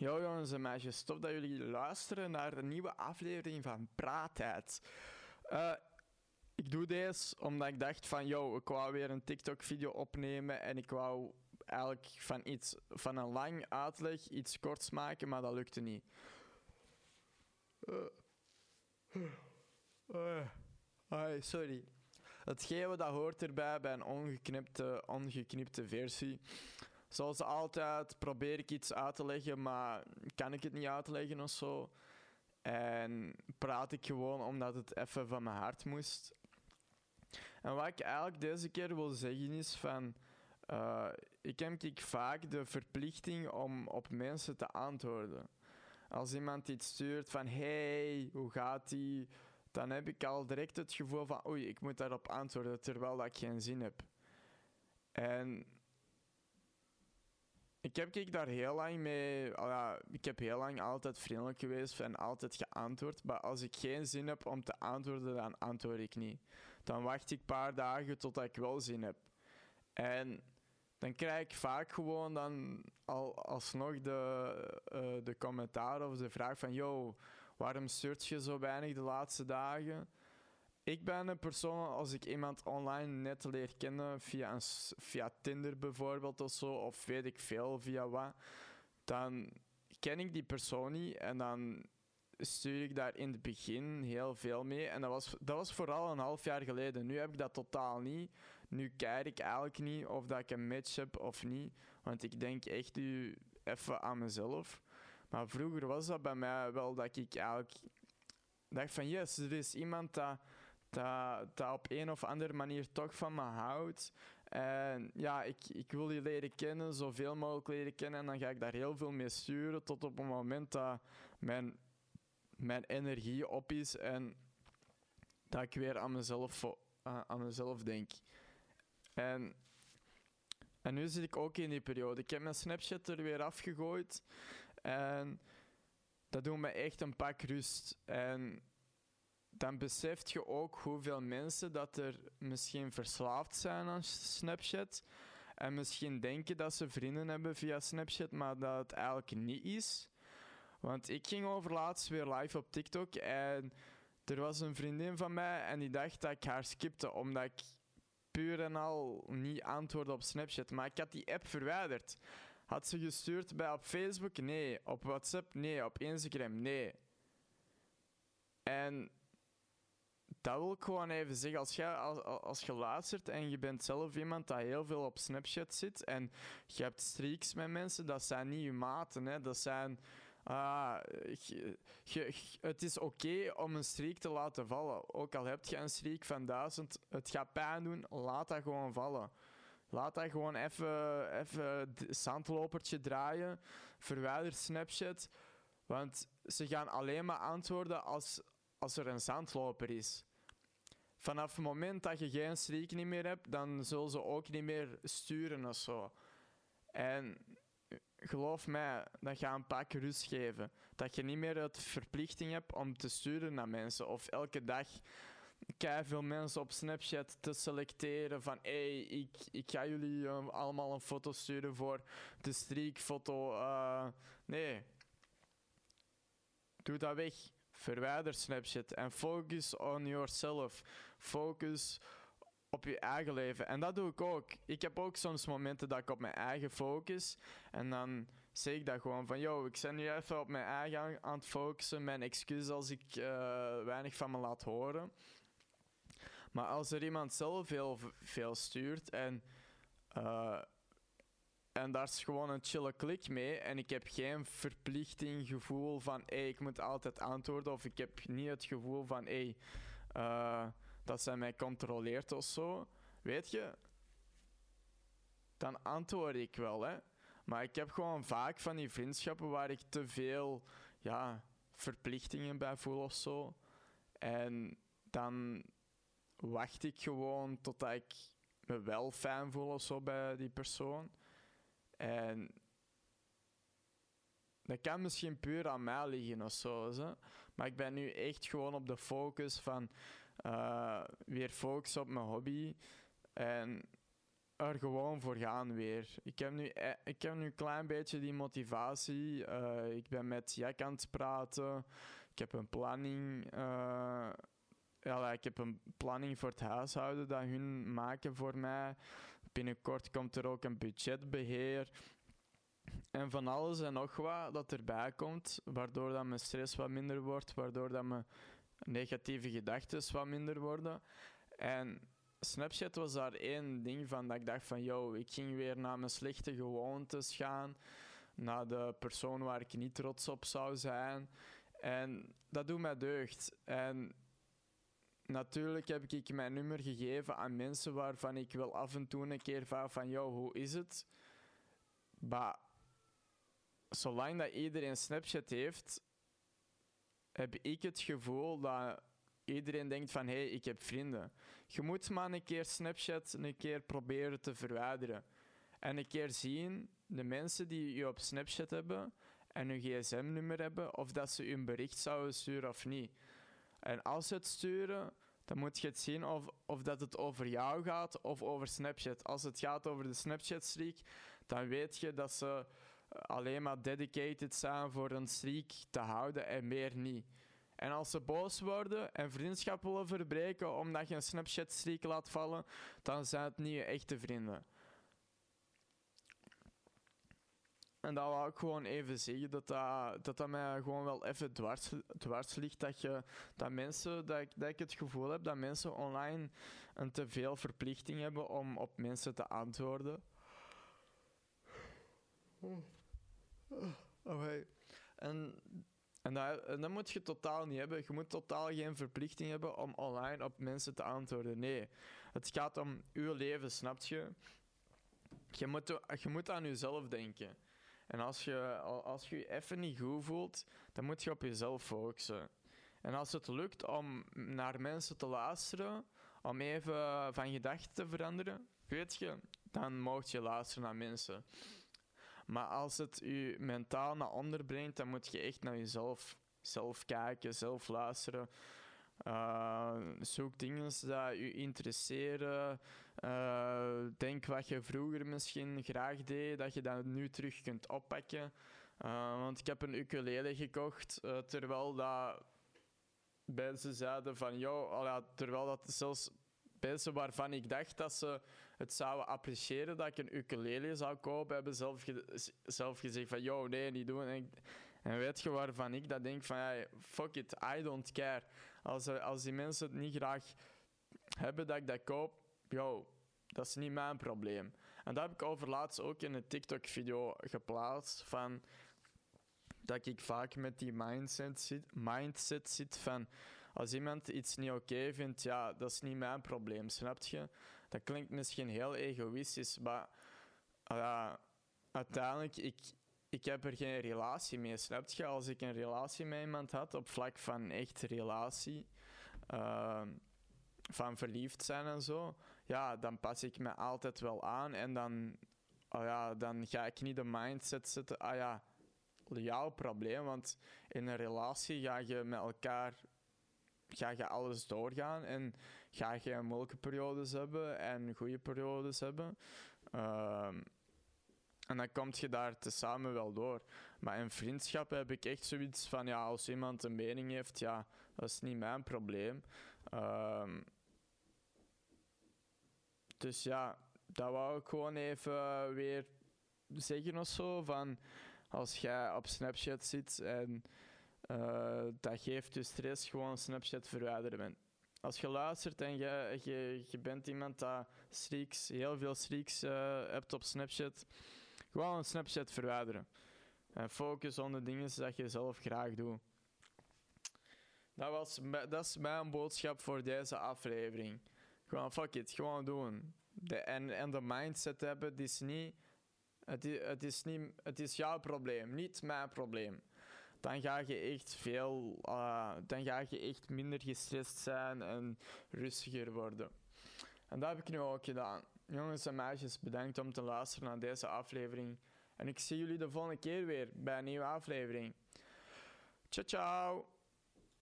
Yo jongens en meisjes, tof dat jullie luisteren naar de nieuwe aflevering van Praattijd. Uh, ik doe deze omdat ik dacht van, yo, ik wou weer een TikTok-video opnemen en ik wou eigenlijk van iets, van een lang uitleg iets korts maken, maar dat lukte niet. Uh, sorry. Het geven dat hoort erbij bij een ongeknipte, ongeknipte versie. Zoals altijd probeer ik iets uit te leggen, maar kan ik het niet uitleggen of zo. En praat ik gewoon omdat het even van mijn hart moest. En wat ik eigenlijk deze keer wil zeggen is van... Uh, ik heb ik vaak de verplichting om op mensen te antwoorden. Als iemand iets stuurt van... Hey, hoe gaat die? Dan heb ik al direct het gevoel van... Oei, ik moet daarop antwoorden, terwijl dat ik geen zin heb. En ik heb ik daar heel lang mee. ja, ik heb heel lang altijd vriendelijk geweest en altijd geantwoord. Maar als ik geen zin heb om te antwoorden, dan antwoord ik niet. Dan wacht ik een paar dagen totdat ik wel zin heb. En dan krijg ik vaak gewoon dan al, alsnog de, uh, de commentaar of de vraag van: Yo, waarom stuurt je zo weinig de laatste dagen? Ik ben een persoon, als ik iemand online net leer kennen, via, een, via Tinder bijvoorbeeld of zo, of weet ik veel via wat, dan ken ik die persoon niet en dan stuur ik daar in het begin heel veel mee. En dat was, dat was vooral een half jaar geleden. Nu heb ik dat totaal niet. Nu kijk ik eigenlijk niet of dat ik een match heb of niet. Want ik denk echt nu even aan mezelf. Maar vroeger was dat bij mij wel dat ik eigenlijk dacht van yes, er is iemand dat dat, op een of andere manier toch van me houdt. En ja, ik, ik wil je leren kennen, zoveel mogelijk leren kennen. En dan ga ik daar heel veel mee sturen tot op het moment dat mijn, mijn energie op is en dat ik weer aan mezelf, aan mezelf denk. En, en nu zit ik ook in die periode. Ik heb mijn Snapchat er weer afgegooid. En dat doet me echt een pak rust. En dan beseft je ook hoeveel mensen dat er misschien verslaafd zijn aan Snapchat. En misschien denken dat ze vrienden hebben via Snapchat, maar dat het eigenlijk niet is. Want ik ging over laatst weer live op TikTok en er was een vriendin van mij en die dacht dat ik haar skipte omdat ik puur en al niet antwoordde op Snapchat. Maar ik had die app verwijderd. Had ze gestuurd bij op Facebook? Nee. Op WhatsApp? Nee. Op Instagram? Nee. En dat wil ik gewoon even zeggen. Als je, als, als je luistert en je bent zelf iemand dat heel veel op Snapchat zit en je hebt streaks met mensen, dat zijn niet je maten. Hè. Dat zijn... Uh, het is oké om een streak te laten vallen. Ook al heb je een streak van duizend, het gaat pijn doen, laat dat gewoon vallen. Laat dat gewoon even, even zandlopertje draaien. Verwijder Snapchat. Want ze gaan alleen maar antwoorden als, als er een zandloper is vanaf het moment dat je geen streak niet meer hebt, dan zullen ze ook niet meer sturen of zo. En geloof mij, dat gaat een pak rust geven. Dat je niet meer de verplichting hebt om te sturen naar mensen of elke dag kei veel mensen op Snapchat te selecteren van hey, ik, ik ga jullie uh, allemaal een foto sturen voor de streakfoto. Uh, nee. Doe dat weg. Verwijder Snapchat en focus on yourself. Focus op je eigen leven. En dat doe ik ook. Ik heb ook soms momenten dat ik op mijn eigen focus. En dan zeg ik dat gewoon van, yo, ik ben nu even op mijn eigen aan het focussen. Mijn excuus als ik uh, weinig van me laat horen. Maar als er iemand zelf heel veel stuurt en uh, en daar is gewoon een chille klik mee. En ik heb geen verplichting, gevoel van hey, ik moet altijd antwoorden. Of ik heb niet het gevoel van hey, uh, dat zij mij controleert of zo. Weet je? Dan antwoord ik wel, hè. Maar ik heb gewoon vaak van die vriendschappen waar ik te veel ja, verplichtingen bij voel of zo. En dan wacht ik gewoon totdat ik me wel fijn voel of zo bij die persoon. En dat kan misschien puur aan mij liggen of zo. Zo. Maar ik ben nu echt gewoon op de focus van uh, weer focus op mijn hobby. En er gewoon voor gaan weer. Ik heb nu, e- ik heb nu een klein beetje die motivatie. Eh, ik ben met Jack aan het praten. Ik heb een planning. eh, ja, ik heb een planning voor het huishouden dat hun maken voor mij. Binnenkort komt er ook een budgetbeheer. En van alles en nog wat dat erbij komt, waardoor dat mijn stress wat minder wordt, waardoor dat mijn negatieve gedachten wat minder worden. En Snapchat was daar één ding van dat ik dacht van, yo, ik ging weer naar mijn slechte gewoontes gaan, naar de persoon waar ik niet trots op zou zijn. En dat doet mij deugd. En natuurlijk heb ik mijn nummer gegeven aan mensen waarvan ik wel af en toe een keer vraag van, yo, hoe is het? Maar zolang dat iedereen Snapchat heeft, heb ik het gevoel dat iedereen denkt van hé, hey, ik heb vrienden. Je moet maar een keer Snapchat een keer proberen te verwijderen. En een keer zien de mensen die je op Snapchat hebben en hun gsm-nummer hebben, of dat ze een bericht zouden sturen of niet. En als ze het sturen, dan moet je het zien of, of dat het over jou gaat of over Snapchat. Als het gaat over de Snapchat-streak, dan weet je dat ze alleen maar dedicated zijn voor een streak te houden en meer niet. En als ze boos worden en vriendschap willen verbreken omdat je een Snapchat-streak laat vallen, dan zijn het niet je echte vrienden. En dat wou ik gewoon even zeggen, dat dat, dat, dat mij gewoon wel even dwars, dwars ligt. Dat, je, dat mensen, dat ik, dat ik het gevoel heb dat mensen online een te veel verplichting hebben om op mensen te antwoorden. Oh, hey. En, en, dat, en dat moet je totaal niet hebben. Je moet totaal geen verplichting hebben om online op mensen te antwoorden. Nee, het gaat om uw leven, snap je? Je moet, je moet aan jezelf denken. En als je, als je even niet goed voelt, dan moet je op jezelf focussen. En als het lukt om naar mensen te luisteren, om even van gedachten te veranderen, weet je, dan mocht je luisteren naar mensen. Maar als het je mentaal naar onder brengt, dan moet je echt naar jezelf zelf kijken, zelf luisteren. Uh, zoek dingen die je interesseren. Uh, denk wat je vroeger misschien graag deed, dat je dat nu terug kunt oppakken. Uh, want ik heb een ukulele gekocht, terwijl dat mensen zeiden van, joh, terwijl dat zelfs mensen waarvan ik dacht dat ze het zouden appreciëren dat ik een ukulele zou kopen, hebben zelf, zelf gezegd van, yo, nee, niet doen. En, en, weet je waarvan ik dat denk van, ja, fuck it, I don't care. Als, als die mensen het niet graag hebben dat ik dat koop, yo, dat is niet mijn probleem. En dat heb ik over laatst ook in een TikTok-video geplaatst van dat ik vaak met die mindset zit, mindset zit van als iemand iets niet oké vindt, ja, dat is niet mijn probleem, snap je? Dat klinkt misschien heel egoïstisch, maar uh, uiteindelijk, ik, ik heb er geen relatie mee, snap je? Als ik een relatie met iemand had, op vlak van echt relatie, uh, van verliefd zijn en zo, ja, dan pas ik me altijd wel aan en dan, oh ja, dan ga ik niet de mindset zetten, ah ja, jouw probleem, want in een relatie ga je met elkaar ga je alles doorgaan en ga je moeilijke periodes hebben en goede periodes hebben. Um, en dan kom je daar tezamen wel door. Maar in vriendschap heb ik echt zoiets van, ja, als iemand een mening heeft, ja, dat is niet mijn probleem. Um, dus ja, dat wou ik gewoon even weer zeggen of zo. Van als jij op Snapchat zit en uh, dat geeft je stress gewoon Snapchat verwijderen. Als je luistert en je, je, je bent iemand dat streaks, heel veel streaks uh, hebt op Snapchat, gewoon een Snapchat verwijderen. En focus op de dingen dat je zelf graag doet. Dat, was, dat is mijn boodschap voor deze aflevering. Gewoon fuck it, gewoon doen. De, en, en de mindset hebben, het is niet, het is, het is niet, het is jouw probleem, niet mijn probleem dan ga je echt veel, uh, dan ga je echt minder gestrest zijn en rustiger worden. En dat heb ik nu ook gedaan. Jongens en meisjes, bedankt om te luisteren naar deze aflevering. En ik zie jullie de volgende keer weer bij een nieuwe aflevering. Ciao, ciao!